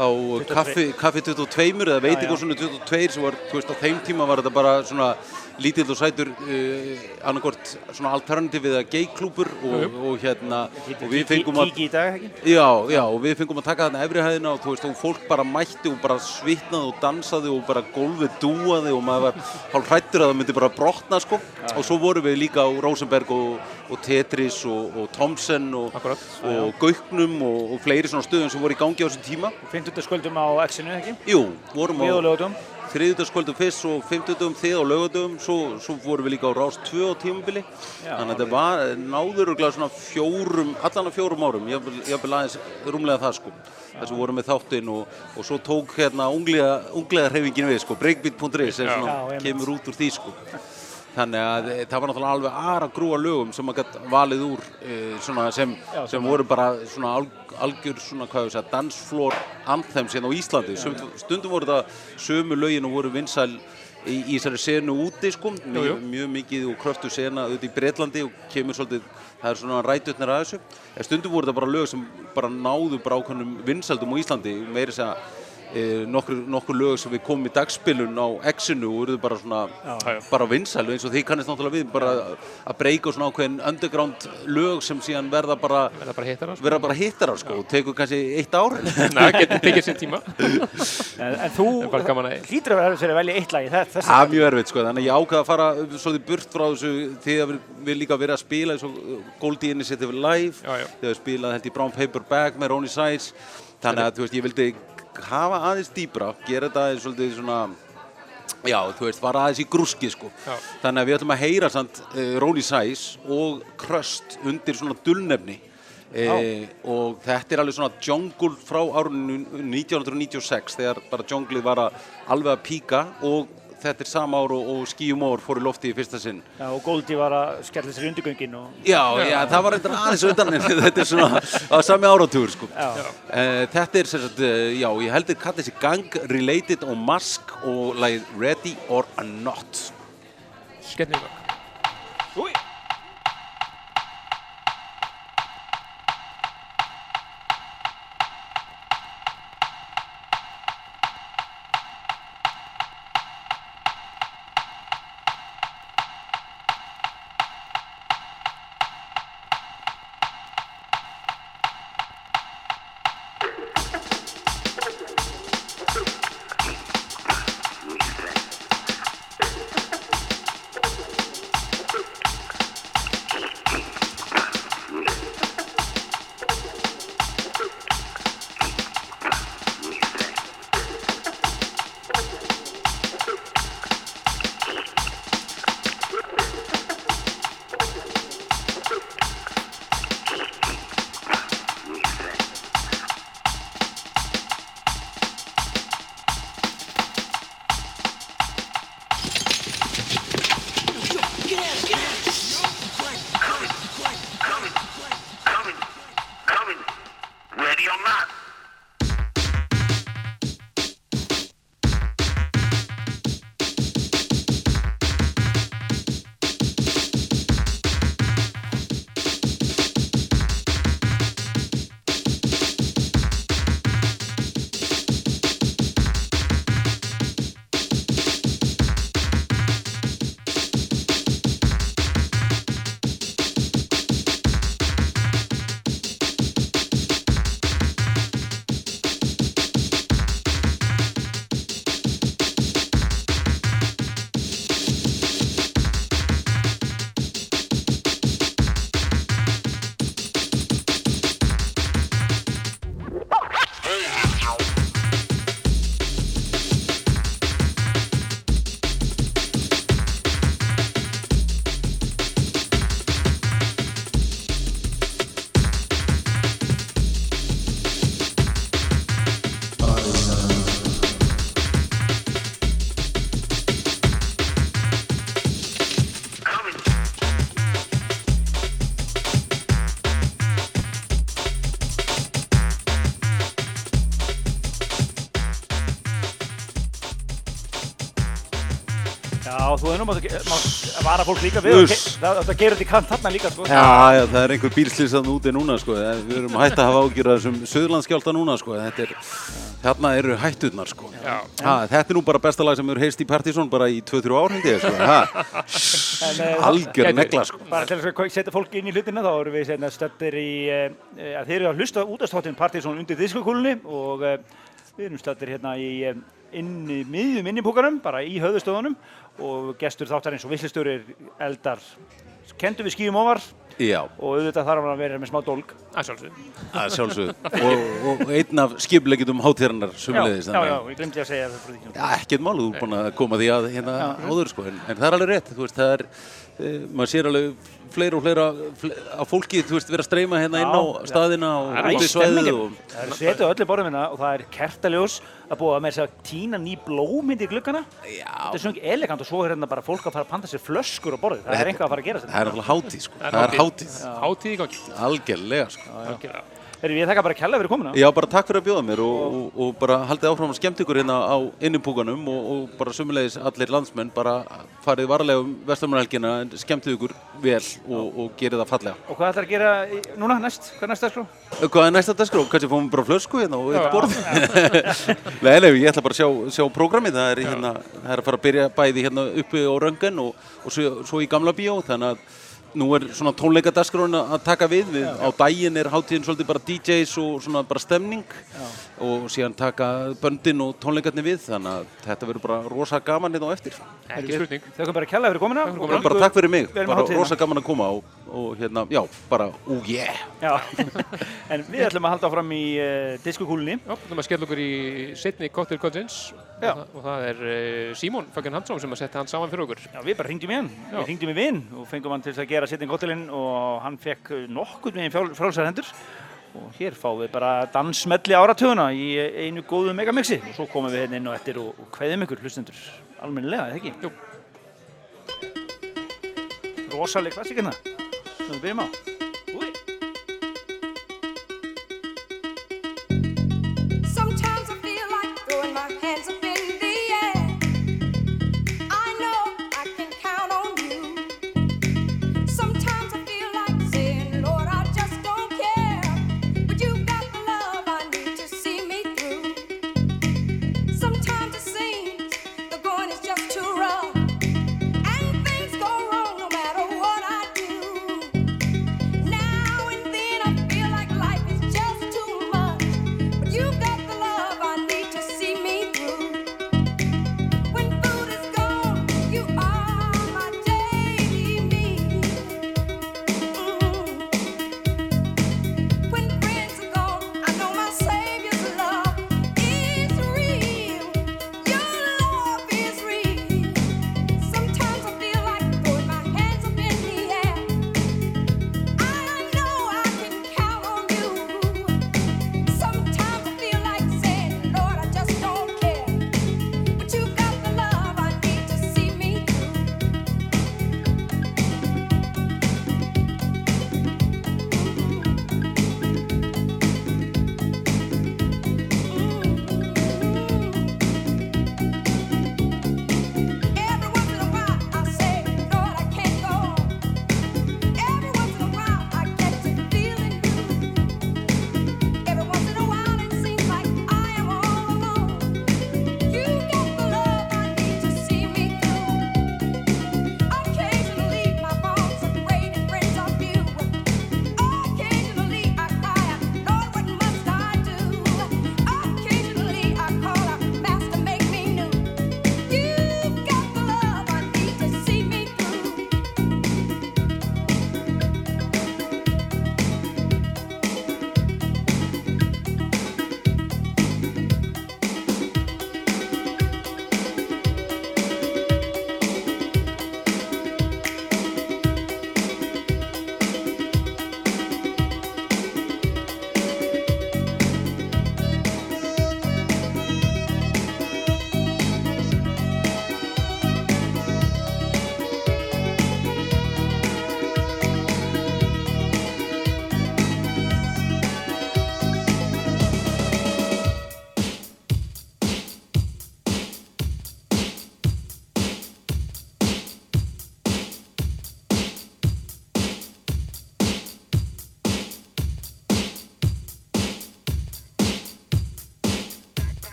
Speaker 8: á kaffi, kaffi 22 eða veitingósunni 22 sem var, þú veist, á þeim tíma var þetta bara svona lítill og sætur uh, annarkort svona alternativið eða gay-klúpur og, og hérna og við fengum að? Já, já, og við fengum að taka þarna efri hæðina og þú veist, og fólk bara mætti og bara svitnaði og dansaði og bara gólfið dúaði og maður var hálf hrættur að það myndi bara brotna, sko. Og svo vorum við líka á Rosenberg og, og Tetris og, og Thomsen og, og Gauknum og, og fleiri svona stöðum sem voru í gangi á þessum tíma.
Speaker 4: Fimmtudagskvöldum á X-inu, ekki?
Speaker 8: Jú, vorum á
Speaker 4: Og lögutum.
Speaker 8: þriðjudagskvöldum fyrst og fimmtudagum þið og lögadagum, svo, svo vorum við líka á Rás 2 á tímabili. Þannig að þetta var náður örugglega svona fjórum, allan að fjórum árum, ég vil aðeins rúmlega það sko. Þess að vorum við þáttinn og, og svo tók hérna unglega, unglega hreyfingin við sko, breakbeat.is sem kemur út úr því sko. Þannig að eh, það var náttúrulega alveg aðra grúa lögum sem maður gætt valið úr uh, svona sem,
Speaker 4: Já,
Speaker 8: sem voru bara svona al, algjör svona hvað við segja dansflór anthems hérna á Íslandi. Sum, stundum voru það sömu lögin og voru vinsæl í, í þessari senu úti sko, mjög, mjög mikið og kröftu sena auðvitað í Breitlandi og kemur svolítið, það er svona rætutnir að þessu. En stundum voru það bara lög sem bara náðu bara ákveðnum vinsældum á Íslandi, meiri segja nokkur, nokkur lög sem við komum í dagspilun á X-inu og voruð bara svona
Speaker 5: já.
Speaker 8: bara vinsælu eins og því kannist náttúrulega við bara að breyka svona ákveðin underground lög sem síðan verða bara
Speaker 5: Verða bara hittar það, sko.
Speaker 8: hittarar sko og tekur kannski eitt ár
Speaker 5: Nei, það getur tekið sér tíma.
Speaker 4: En, en þú hlýtur að vera að velja eitt lag í þess.
Speaker 8: Það er mjög erfitt sko, þannig að ég ákvaði að fara svolítið burt frá þessu því að við, við líka verið að spila eins og Goldie Initiative Live,
Speaker 5: Já, já.
Speaker 8: þegar við spilaði held í Brown Paper Bag með Ronnie Size, þannig að þú veist, ég vildi hafa aðeins dýbra, gera þetta aðeins svolítið svona, já, þú veist, fara aðeins í grúski sko.
Speaker 5: Já.
Speaker 8: Þannig að við ætlum að heyra samt uh, Ronnie Size og Crust undir svona dullnefni. E, og þetta er alveg svona jungle frá árunni 1996 þegar bara junglið var að alveg að píka og þetta er sama ár og, og skíum ár fór í lofti í fyrsta sinn.
Speaker 4: Já, og Goldie var að skella sér undirgöngin og...
Speaker 8: Já, já, það var eitthvað aðeins utan en þetta er svona á sami áratúr sko.
Speaker 4: Já.
Speaker 8: Uh, þetta er sem sagt, uh, já, ég heldur kallið þessi gang related og mask og lagið ready or not.
Speaker 5: Skellið það.
Speaker 4: Að vara fólk líka við
Speaker 8: Uss.
Speaker 4: það það gerir þetta í kant þarna líka sko.
Speaker 8: Já, já, það er einhver bílslýs þannig úti núna, sko. Við erum hægt að hafa ágjur af þessum söðurlandskjálta núna, sko. Þetta er, þarna eru hætturnar, sko.
Speaker 5: Já.
Speaker 8: Ha, þetta er nú bara besta lag sem hefur heist í Partizón bara í 2-3 ár, sko.
Speaker 4: Eh,
Speaker 8: algjör negla, sko.
Speaker 4: Bara til að setja fólk inn í hlutina þá erum við hérna, stöttir í eh, að þeir eru að hlusta útastáttin Partizón undir diskokúlunni og eh, við erum stöttir hérna í eh, inn í miðjum innipúkarum, bara í höfðustöðunum og gestur þáttar eins og visslistörir eldar kendu við skýjum ofar
Speaker 8: Já,
Speaker 4: og auðvitað þarf hann að vera með smá dólg.
Speaker 5: að sjálfsög.
Speaker 8: að sjálfsögðu. Og, og einn af skiplegitum hátíðarinnar
Speaker 4: Já,
Speaker 8: sumulegðis.
Speaker 4: já, já, ég glemdi að segja það.
Speaker 8: Já, ekkert mál, þú er búin að koma því að hérna áður, sko. En, en það er alveg rétt, veist, það er, maður sér alveg fleira og fleira fle- af fólki, þú veist, vera að streyma hérna inn á staðina og
Speaker 4: Það
Speaker 8: út í og...
Speaker 4: Það er setið á öllu borðum minna og það er kertaljós að búa að með þess að tína ný blómynd í gluggana. Þetta er svona ekki elegant og svo er hérna bara fólk að fara að panta sér flöskur á borðið. Það er einhvað að fara að gera
Speaker 8: Það
Speaker 4: þetta.
Speaker 8: er náttúrulega hátíð, sko. Það er hátíð.
Speaker 5: Hátíð í gangi.
Speaker 8: Algjörlega, sko.
Speaker 4: Erum við þakka bara kella fyrir komuna?
Speaker 8: Já, bara takk fyrir að bjóða mér og, og, og bara haldið áfram að skemmt ykkur hérna á innipúkanum og, og bara sumulegis allir landsmenn bara farið varlega um vestamannhelgina en skemmtið ykkur vel og, og gerið það fallega.
Speaker 4: Og hvað ætlar að gera núna næst? Hvað er næst dagskrá?
Speaker 8: Hvað er næsta dagskrá? Kanski fáum við bara flösku hérna og eitt borð? nei, nei, ég ætla bara að sjá, sjá prógramið. Það er, hérna, það er að fara að byrja bæði hérna uppi á röngan og, og svo, svo í gamla bíó. Þannig að nú er svona tónleikadagskrán að að taka við. við á daginn er hátíðin svolítið bara DJs og svona bara stemning og síðan taka böndin og tónleikarnir við. Þannig að þetta verður bara rosa gaman hérna á eftir.
Speaker 5: Ekki spurning.
Speaker 4: Þakka bara kella fyrir komuna.
Speaker 5: fyrir komuna.
Speaker 8: Bara takk fyrir mig, bara
Speaker 4: hátíðina.
Speaker 8: rosa gaman að koma og, og hérna, já, bara, ú, yeah.
Speaker 4: Já, en við ætlum að halda áfram í uh, diskokúlunni.
Speaker 5: Já, við ætlum að skella okkur í setni Cocktail Cousins
Speaker 4: Já.
Speaker 5: og, það- og það er uh, Símon Föggen Hansson sem að setja hann saman fyrir okkur.
Speaker 4: Já, við bara hringdum í hann.
Speaker 5: Já.
Speaker 4: Við hringdum í vinn og fengum hann til þess að gera setning kottilinn og hann fekk eh, nokkurn veginn frálsar hendur. Og hér fáum við bara dansmelli áratuguna í einu góðu megamixi. Og svo komum við hérna inn og eftir og, og kveðum ykkur hlustendur almennilega, eða ekki?
Speaker 5: Jú.
Speaker 4: Rosaleg klassíkina sem við byrjum á.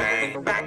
Speaker 10: bang.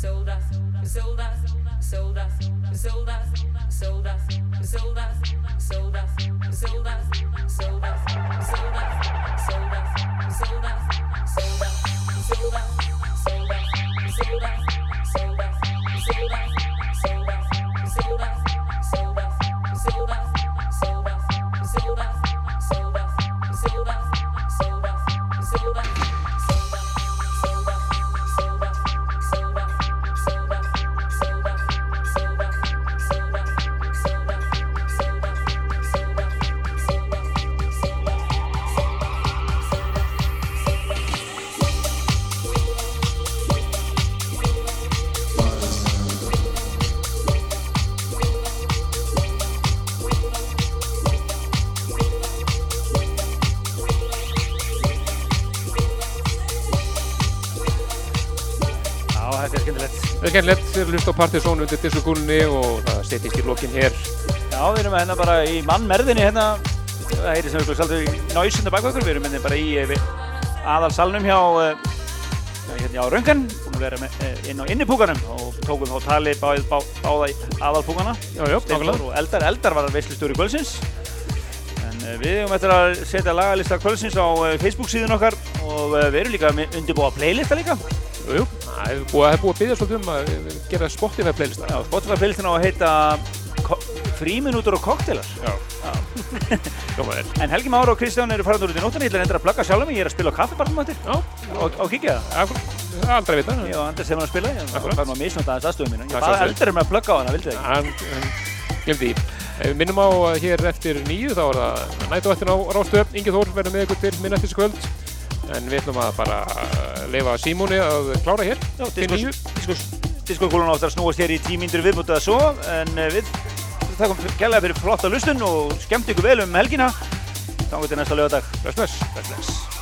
Speaker 10: sold us, sold us, sold us, sold us, sold us, sold us, sold us, sold us, sold us, sold us, sold us, sold us, sold us, sold us, sold us,
Speaker 4: sold us, sold us,
Speaker 5: sold us, sold us. Erum á Partizón undir diskokúlunni og það setjist í lokin hér.
Speaker 4: Já, við erum hérna bara í mannmerðinni hérna, það heyri sem við svolítið í náisunda bak okkur, við erum hérna bara í eh, aðalsalnum hjá, eh, hérna hjá Röngan, með, eh, inn á innipúkanum og tókum þá tali báð, bá, báða í aðalpúkana,
Speaker 5: Já, já,
Speaker 4: Steindór
Speaker 5: nákvæmlega.
Speaker 4: og Eldar, Eldar var veistlustjóri kvöldsins, en eh, við hefum eftir að setja lagalista kvöldsins á Facebook síðun okkar og við erum líka undirbúa playlista líka.
Speaker 5: Jú, jú, það er búið, búið að byggja svolítið um að gera Spotify playlista.
Speaker 4: Já, Spotify playlistin á að heita fríminútur og kokteilar.
Speaker 5: Já. Vel.
Speaker 4: En Helgi Már og Kristján eru farin úr út í nóttunni, ég ætla endur að plugga sjálfum mig, ég er að spila á kaffibarnum.
Speaker 5: Já.
Speaker 4: Og, og kíkja það.
Speaker 5: Er aldrei að vita.
Speaker 4: Ég og Anders hefum að spila, ég var nú að misnota aðeins aðstöðum mínu. Ég
Speaker 5: sjálfsögðu.
Speaker 4: eldur um að plugga á hana, vildi það ekki?
Speaker 5: Hann, hann við minnum á að hér eftir nýju þá er það nætuvættin En við ætlum að bara leifa Símóni að klára hér
Speaker 4: Já. Diskokúlun áttur að snúast hér í tímíndur viðbútið að svo, en eh, við þakkum kærlega fyrir flotta lustun og skemmt ykkur vel um helgina. Þannig til næsta lögadag.
Speaker 5: Bless, bless.